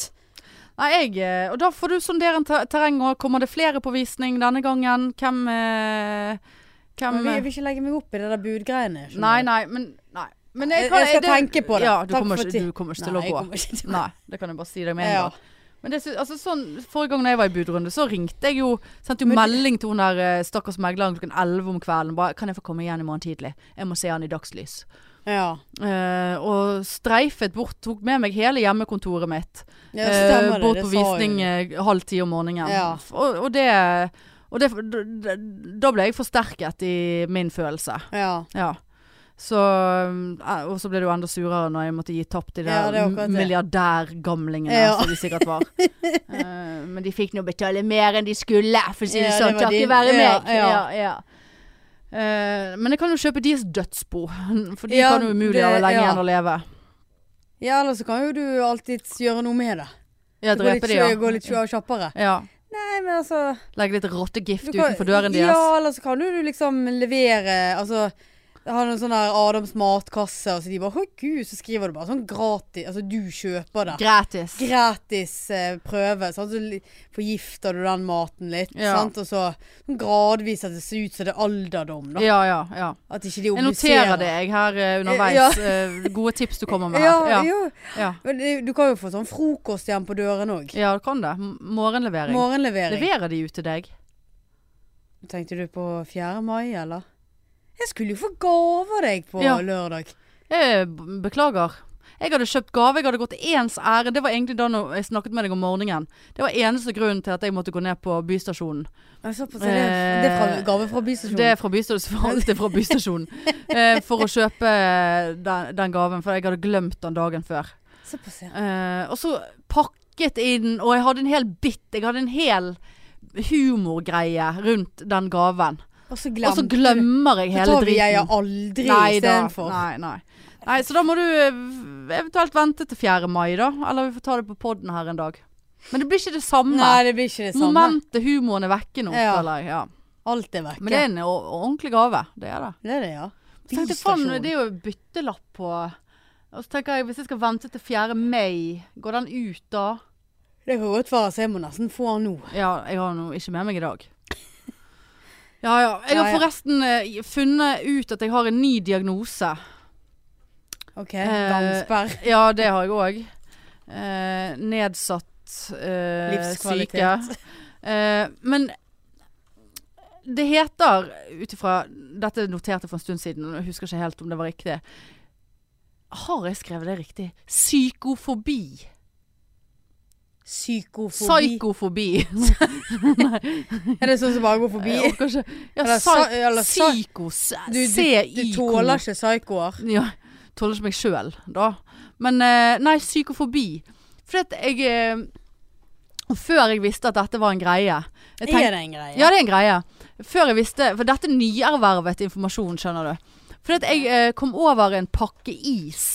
Nei, jeg eh, Og da får du sondere en terreng, og kommer det flere på visning denne gangen? Hvem eh, Hvem Men vi, eh, jeg vil ikke legge meg opp i det der budgreiene. Nei, nei, men Nei. Men Jeg- jeg skal tenke på det. Ja, du kommer, ikke, du kommer ikke til Nei, å jeg gå. til Nei, det kan jeg bare si deg med en Ja. gang. Men det, altså, sånn, Forrige gang jeg var i budrunde, så ringte jeg jo Sendte jo Men- melding til hun der eh, stakkars megleren klokken 11 om kvelden. Bare 'Kan jeg få komme igjen i morgen tidlig? Jeg må se han i dagslys'. Ja. Uh, og streifet bort. Tok med meg hele hjemmekontoret mitt. ja Eh, stemmer uh, bort på visning du. eh, halv ti om morgenen. Ja. Og, og det og det, da, da ble jeg forsterket i min følelse. Ja. Ja. Så, og så ble det jo enda surere når jeg måtte gi tapt de Ja, der er milliardærgamlingene Ja. som de sikkert var. Men de fikk nå betale mer enn de skulle, for å si det sånn. Takket være meg. ja. Ja, Eh, men jeg kan jo kjøpe deres dødsbo, for de Ja, kan jo umulig ha lenge ja. igjen å leve. ja, eller så kan jo du alltids gjøre noe med det. Ja, drepe de, ja. gå litt kjappere. ja. Nei, men altså Legge litt rottegift utenfor døren deres. Ja, eller så kan du liksom levere Altså ha noen sånn der Adams matkasse, og så de bare Å gud, så skriver du bare sånn gratis Altså du kjøper det. Gratis. Gratis eh, prøve. Sant? Så forgifter du den maten litt. Ja. Sant? Og så sånn gradvis at det ser ut som det er alderdom. Da. Ja, ja, ja. At ikke de Jeg noterer det jeg her eh, underveis. Ja. Eh, gode tips du kommer med her. Ja, jo. ja. Men du kan jo få sånn frokost igjen på døren òg. ja du kan det. M- Morgenlevering. Morgenlevering. Leverer de ut til deg? Tenkte du på 4. mai, eller? Jeg skulle jo få gave av deg på Ja. lørdag. Jeg beklager. Jeg hadde kjøpt gave, jeg hadde gått ens ærend. Det var egentlig da når jeg snakket med deg om morgenen. Det var eneste grunnen til at jeg måtte gå ned på bystasjonen. Såpass. er Det, det er fra, Eh, gave fra bystasjonen. Det er fra bystasjonen. det er fra bystasjonen. Eh, for å kjøpe den, den gaven, for jeg hadde glemt den dagen før. Såpass, ja. Eh, og så pakket inn, og jeg hadde en hel bit, jeg hadde en hel humorgreie rundt den gaven. Og så så glemmer jeg hele driten. Da tar vi jeg aldri istedenfor. Nei, nei. nei, så da må du eventuelt vente til 4. mai, da. Eller vi får ta det på poden her en dag. Men det blir ikke det samme. Nei, det blir ikke det samme. Momentet, humoren er vekke nå, Ja. føler jeg. Ja. Alt er vekke. Men det er en ordentlig gave. Det er det. det er det, ja. Tenkte fan, det er jo byttelapp på Og så tenker jeg, hvis jeg skal vente til 4. mai, går den ut da? Det kan godt være, så jeg må nesten få den nå. Ja, jeg har den ikke med meg i dag. Ja ja. Jeg har ja. forresten eh, funnet ut at jeg har en ny diagnose. OK. Eh, Ja, det har jeg òg. Eh, nedsatt eh, Livskvalitet. syke. Eh, men det heter, ut ifra Dette noterte jeg for en stund siden, og jeg husker ikke helt om det var riktig. Har jeg skrevet det riktig? Psykofobi. Psykofobi. Psykofobi. Er det sånn som bare går forbi? Jeg orker ikke. Ja, Eller psy- eller Psyko. Du, du, du tåler ikke psykoer. Ja, tåler ikke meg sjøl, da. Men eh, nei, psykofobi. For at jeg eh, Før jeg visste at dette var en greie tenkte- Er det en greie? Ja, det er en greie. Før jeg visste For dette er nyervervet informasjon, skjønner du. For at jeg eh, kom over en pakke is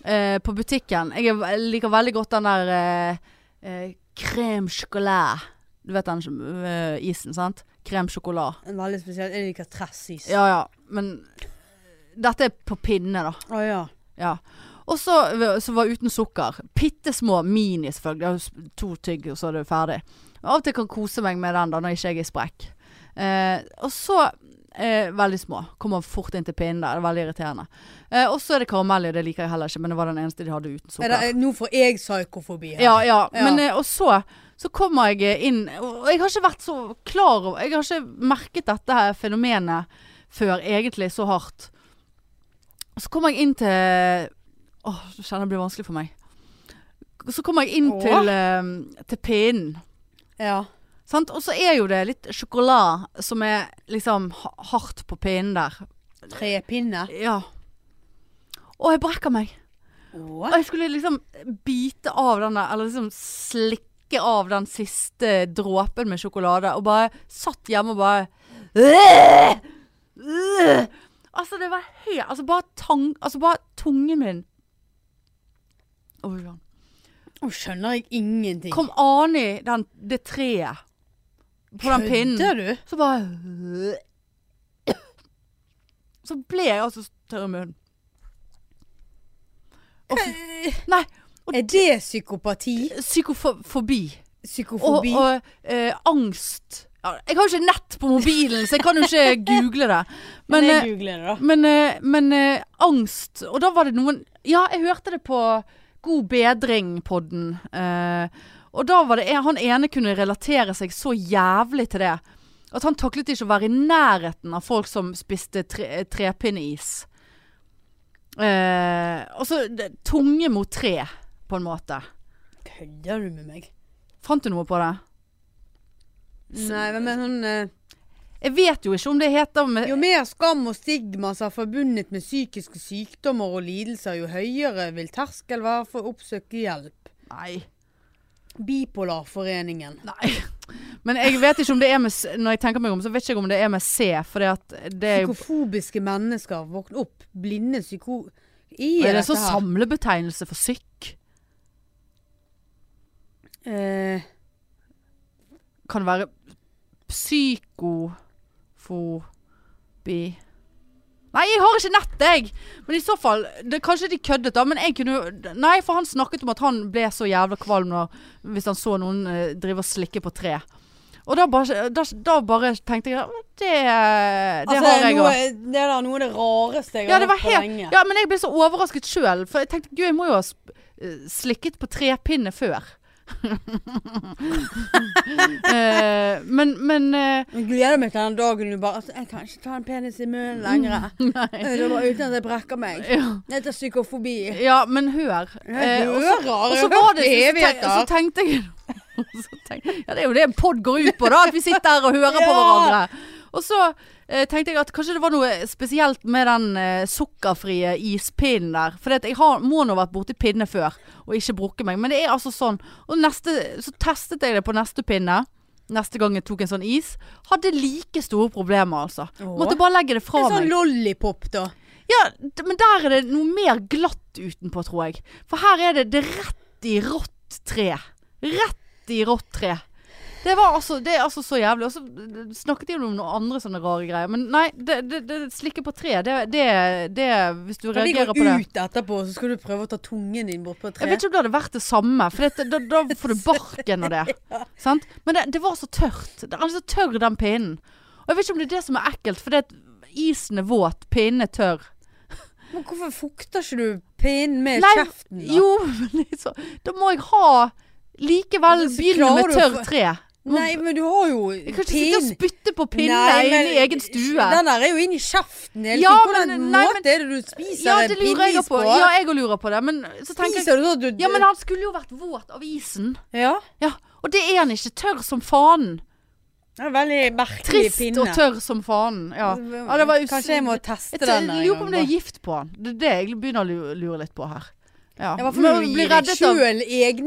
Uh, på butikken. Jeg, er, liker veldig godt den der eh, eh, crème chocolat. Du vet den eh, isen, sant? Crème chocolat. En veldig spesiell. Jeg liker tressis. Ja ja, men dette er på pinne, da. Å ja. Ja. Og så, så var uten sukker. Bitte små mini, selvfølgelig. To tygg, og så er det ferdig. Av og til kan kose meg med den da, når ikke jeg er sprekk. Eh, og så eh, Veldig små. Kommer fort inn til pinnen der. Det er veldig irriterende. Eh, og så er det karamell i, det liker jeg heller ikke, men det var den eneste de hadde uten Er sukker. det, nå får jeg psykofobi her. Ja, ja. Ja. Men eh, og så så kommer jeg eh, inn Og jeg har ikke vært så klar over Jeg har ikke merket dette her fenomenet før egentlig så hardt. Og så kommer jeg inn til Åh, jeg kjenner det blir vanskelig for meg. Så kommer jeg inn Åh. til, eh, til pinnen. Ja. Sant? Og så er jo det litt sjokolade som er liksom hardt på pinnen der. Trepinne. Ja. Og jeg brekker meg. Og jeg skulle liksom bite av den der, eller liksom slikke av den siste dråpen med sjokolade, og bare satt hjemme og bare Øh! Øh! Altså, det var helt Altså, bare tang... Altså, bare tungen min ja. Nå skjønner jeg ingenting. Kom an i den, det treet. På den pinnen. Kødder du? Så bare Så ble jeg altså så tørr i munnen. Og Nei. Er det psykopati? Psykofobi. Og, Psykofobi? og eh, angst. Jeg har jo ikke nett på mobilen, så jeg kan jo ikke google det. Men Men, eh, googler det, da. men, eh, men eh, angst Og da var det noen Ja, jeg hørte det på God bedring-podden. Eh, og da var det han ene kunne relatere seg så jævlig til det. At han taklet ikke å være i nærheten av folk som spiste tre, trepinneis. Eh, og så tunge mot tre, på en måte. Kødder du med meg? Fant du noe på det? Nei, men hun eh, Jeg vet jo ikke om det heter Jo mer skam og stigma som er forbundet med psykiske sykdommer og lidelser, jo høyere vil terskel være for å oppsøke hjelp. Nei. Bipolarforeningen. Nei. Men jeg vet ikke om det er med Når jeg tenker meg om, så vet ikke om det er med C. For det er jo Psykofobiske mennesker. Våkne opp. Blinde psyko... I Er det sånn samlebetegnelse for syk? Eh, Kan være psykofobi Nei, jeg har ikke nett, jeg! Men i så fall det, Kanskje de køddet, da. Men jeg kunne Nei, for han snakket om at han ble så jævla kvalm når, hvis han så noen eh, drive og slikke på tre. Og da bare, da, da bare tenkte jeg Det, det altså, har jeg òg. det er da noe av det rareste jeg Ja, har det var hørt på helt lenge. Ja, men jeg ble så overrasket sjøl. For jeg tenkte gud, jeg må jo ha eh, slikket på trepinne før. Eh, men men eh, Jeg gleder meg til den dagen du bare altså, Jeg kan ikke ta en penis i munnen lenger. Det er bare uten at jeg brekker meg. ja, Det heter psykofobi. ja, men hør. Jeg Eh, hører, og så var det evigheter. så tenkte jeg så tenkte, Ja, det er jo det en pod går ut på, da. At vi sitter her og hører på hverandre. Og så eh, tenkte jeg at kanskje det var noe spesielt med den eh, sukkerfrie ispinnen der. For jeg har, må nå ha vært borti pinne før og ikke brukket meg. Men det er altså sånn. Og neste, så testet jeg det på neste pinne. Neste gang jeg tok en sånn is. Hadde like store problemer, altså. Åh. Måtte bare legge det fra meg. En sånn meg. lollipop, da. Ja, men der er det noe mer glatt utenpå, tror jeg. For her er det, det rett i rått tre. Rett i rått tre. Det var altså, det er altså så jævlig. Og så d- snakket de om noen andre sånne rare greier. Men nei, det, det, det slikke på tre, det, det, det Hvis du reagerer på reagerer gå på det. ut etterpå, så skal du prøve å ta tungen din bort på et tre? Jeg vet ikke om det hadde vært det samme, for det, da, da får du barken av det. Sant? Men det, det var så tørt. Det er så tørr, den pinnen. Og jeg vet ikke om det er det som er ekkelt, for det at isen er våt, pinnen er tørr. Men hvorfor fukter ikke du pinnen med Nei, kjeften? da? Jo, men liksom, da må jeg ha Likevel klarer med tørr tre. Nei, men du har jo Jeg kan ikke sitte og spytte på pinner inne i egen stue. Den der er jo inni kjeften hele Ja, tiden. Hvordan men- nei, måte er det du spiser Ja, det lurer jeg på. Ja, jeg òg lurer på det. Men så tenker jeg Spiser du sånn du Ja, men han skulle jo vært våt av isen. Ja, Ja, og det er han ikke. Tørr som faen. det er veldig merkelig Trist pinne. og tørr som faen. Ja. ja det var Kanskje jeg må teste Jeg den Jeg lurer på om det er gift på han. Det er det jeg begynner å lure litt på her. Ja. Ja, Men du bli reddet av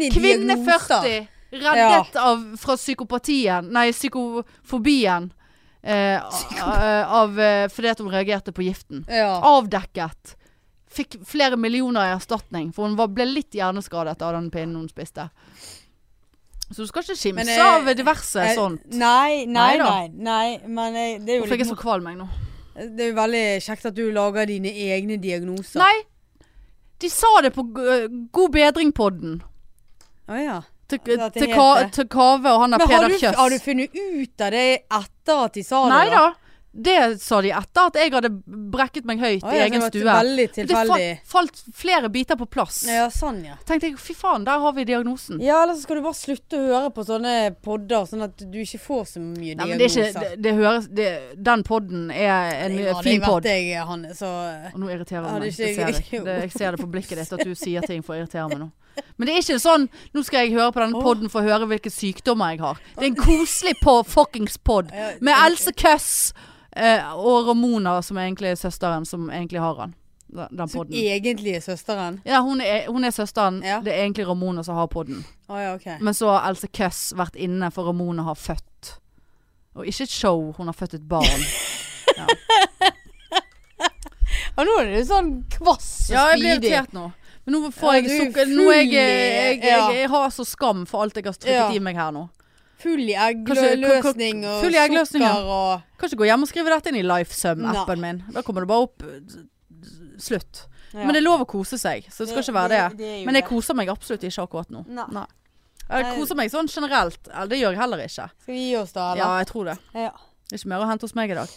Kvinne 40. Reddet av, fra psykopatien Nei, psykofobien. Eh, a- av, eh, fordi at hun reagerte på giften. Ja. Avdekket. Fikk flere millioner i erstatning, for hun var, ble litt hjerneskadet av den pinnen hun spiste. Så du skal ikke skimse eh, av diverse jeg, sånt. Nei, nei, Nei nei. nei men jeg, det er jo Hvorfor jeg så kvalm jeg nå? Det er jo veldig kjekt at du lager dine egne diagnoser. Nei, de sa det på God bedring-podden. Å ja. Til, til, Ka, til Kave og han der Men har Peder Kjøss. har du funnet ut av det etter at de sa Nei det? da. Det sa de etter at jeg hadde brekket meg høyt Å, i egen stue. det veldig Det tilfeldig. falt, falt flere biter på plass. Ja, sånn ja. Tenkte jeg, fy faen, der har vi diagnosen. Ja, eller så skal du bare slutte å høre på sånne podder, sånn at du ikke får så mye Nei, men det diagnoser. ikke, det, det høres det, Den podden er en fin hadde fin vært vet jeg, Hanne, så Og nå irriterer du det meg. Ikke, jeg, ser jeg. Det, jeg ser det på blikket ditt at du sier ting for å irritere meg nå. Men det er ikke sånn Nå skal jeg høre på denne Åh. podden for å høre hvilke sykdommer jeg har. Det er en koselig på fuckings pod med Else Køss eh, og Ramona, som egentlig er søsteren, som egentlig har han. Den, Som podden. egentlig er søsteren. Ja, hun er, hun er søsteren. Ja. Det er egentlig Ramona som har podden. Oh, ja, okay. Men så har Else Køss vært inne for Ramona har født Og ikke et show. Hun har født et barn. Ja, nå er det sånn kvass og Ja, jeg blir irritert nå. Men nå får jeg er sukker. Nå er jeg, jeg, jeg, jeg har så skam for alt jeg har trykket i meg her nå. Full i eggløsning og full i eggløsning, sukker og Kan ikke gå hjem og skrive dette inn i LifeSum-appen min. Da kommer det bare opp eh, slutt. ja. Men det er lov å kose seg, så det skal ikke være det. det, det Men jeg koser meg absolutt ikke akkurat nå. Nei. Jeg koser meg sånn generelt. Eller det gjør jeg heller ikke. Skal vi gi oss da, Ja, jeg tror det. Ja. Det er ikke mer å hente hos meg i dag.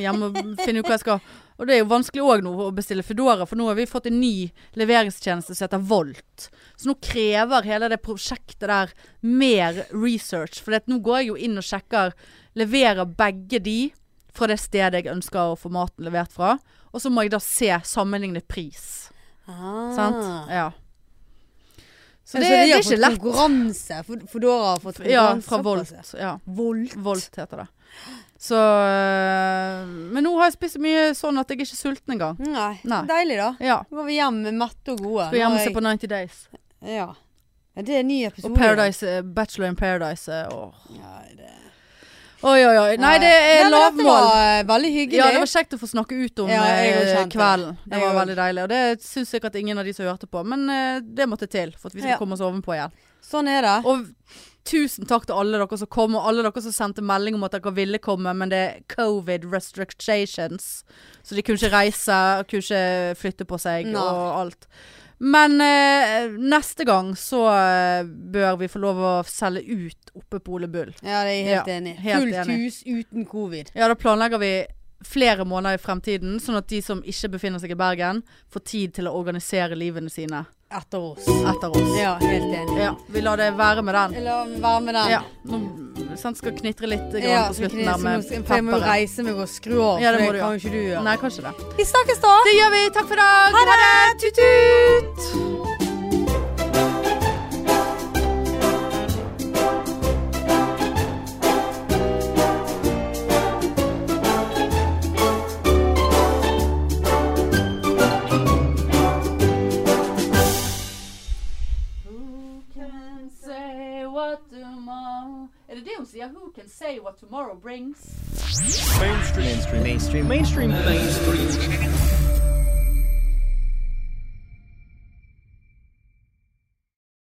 Hjemme og finne ut hva jeg skal Og det er jo vanskelig òg nå å bestille Foodora, for nå har vi fått en ny leveringstjeneste som heter Volt. Så nå krever hele det prosjektet der mer research. For nå går jeg jo inn og sjekker Leverer begge de fra det stedet jeg ønsker å få maten levert fra. Og så må jeg da se sammenligne pris. Ah. Sant? Ja. Så Så det, det er ikke lett. konkurranse. Foodora har fått konkurranse. Ja, fra Volt. Ja. Volt. Volt heter det. Så øh, Men nå har jeg spist så mye sånn at jeg er ikke sulten engang. Nei. Nei. Deilig, da. Ja. Nå går vi hjem mette og gode. Skal hjem og se på 90 Days. Ja. ja. Det er en ny episode. Og Paradise, eh, Bachelor in Paradise. eh, Åh. Ja, det... Oi, oi, oi. Nei, det er Nei, lavmål. var eh, veldig hyggelig. Ja, det var kjekt å få snakke ut om Ja, eh, det. kvelden. Det var veldig deilig. Og det syns sikkert ingen av de som hørte på. Men eh, det måtte til for at vi skal Ja. komme oss ovenpå igjen. Sånn er det. Og tusen takk til alle dere som kom, og alle dere som sendte melding om at dere ville komme, men det er covid restrictions. Så de kunne ikke reise, kunne ikke flytte på seg Nei. og alt. Men eh, neste gang så eh, bør vi få lov å selge ut oppe på Ole Bull. Ja, det er jeg helt Ja, enig helt Fullt enig. hus uten covid. Ja, da planlegger vi flere måneder i fremtiden, sånn at de som ikke befinner seg i Bergen, får tid til å organisere livene sine Etter oss. etter oss. Ja, helt enig. Ja, vi lar det være med den. La være med den. Ja, nå sånn, skal knitre litt grann Ja, på slutten der med må- jeg må reise meg og skru av, Ja, det må det du kan ikke du gjøre. Nei, kanskje det. Vi snakkes da! Det gjør vi. Takk for i dag. Ha det. Tut-tut. Tomorrow Er det det hun sier? Who can say what tomorrow brings? Mainstream. Mainstream. Mainstream. Mainstream. Mainstream.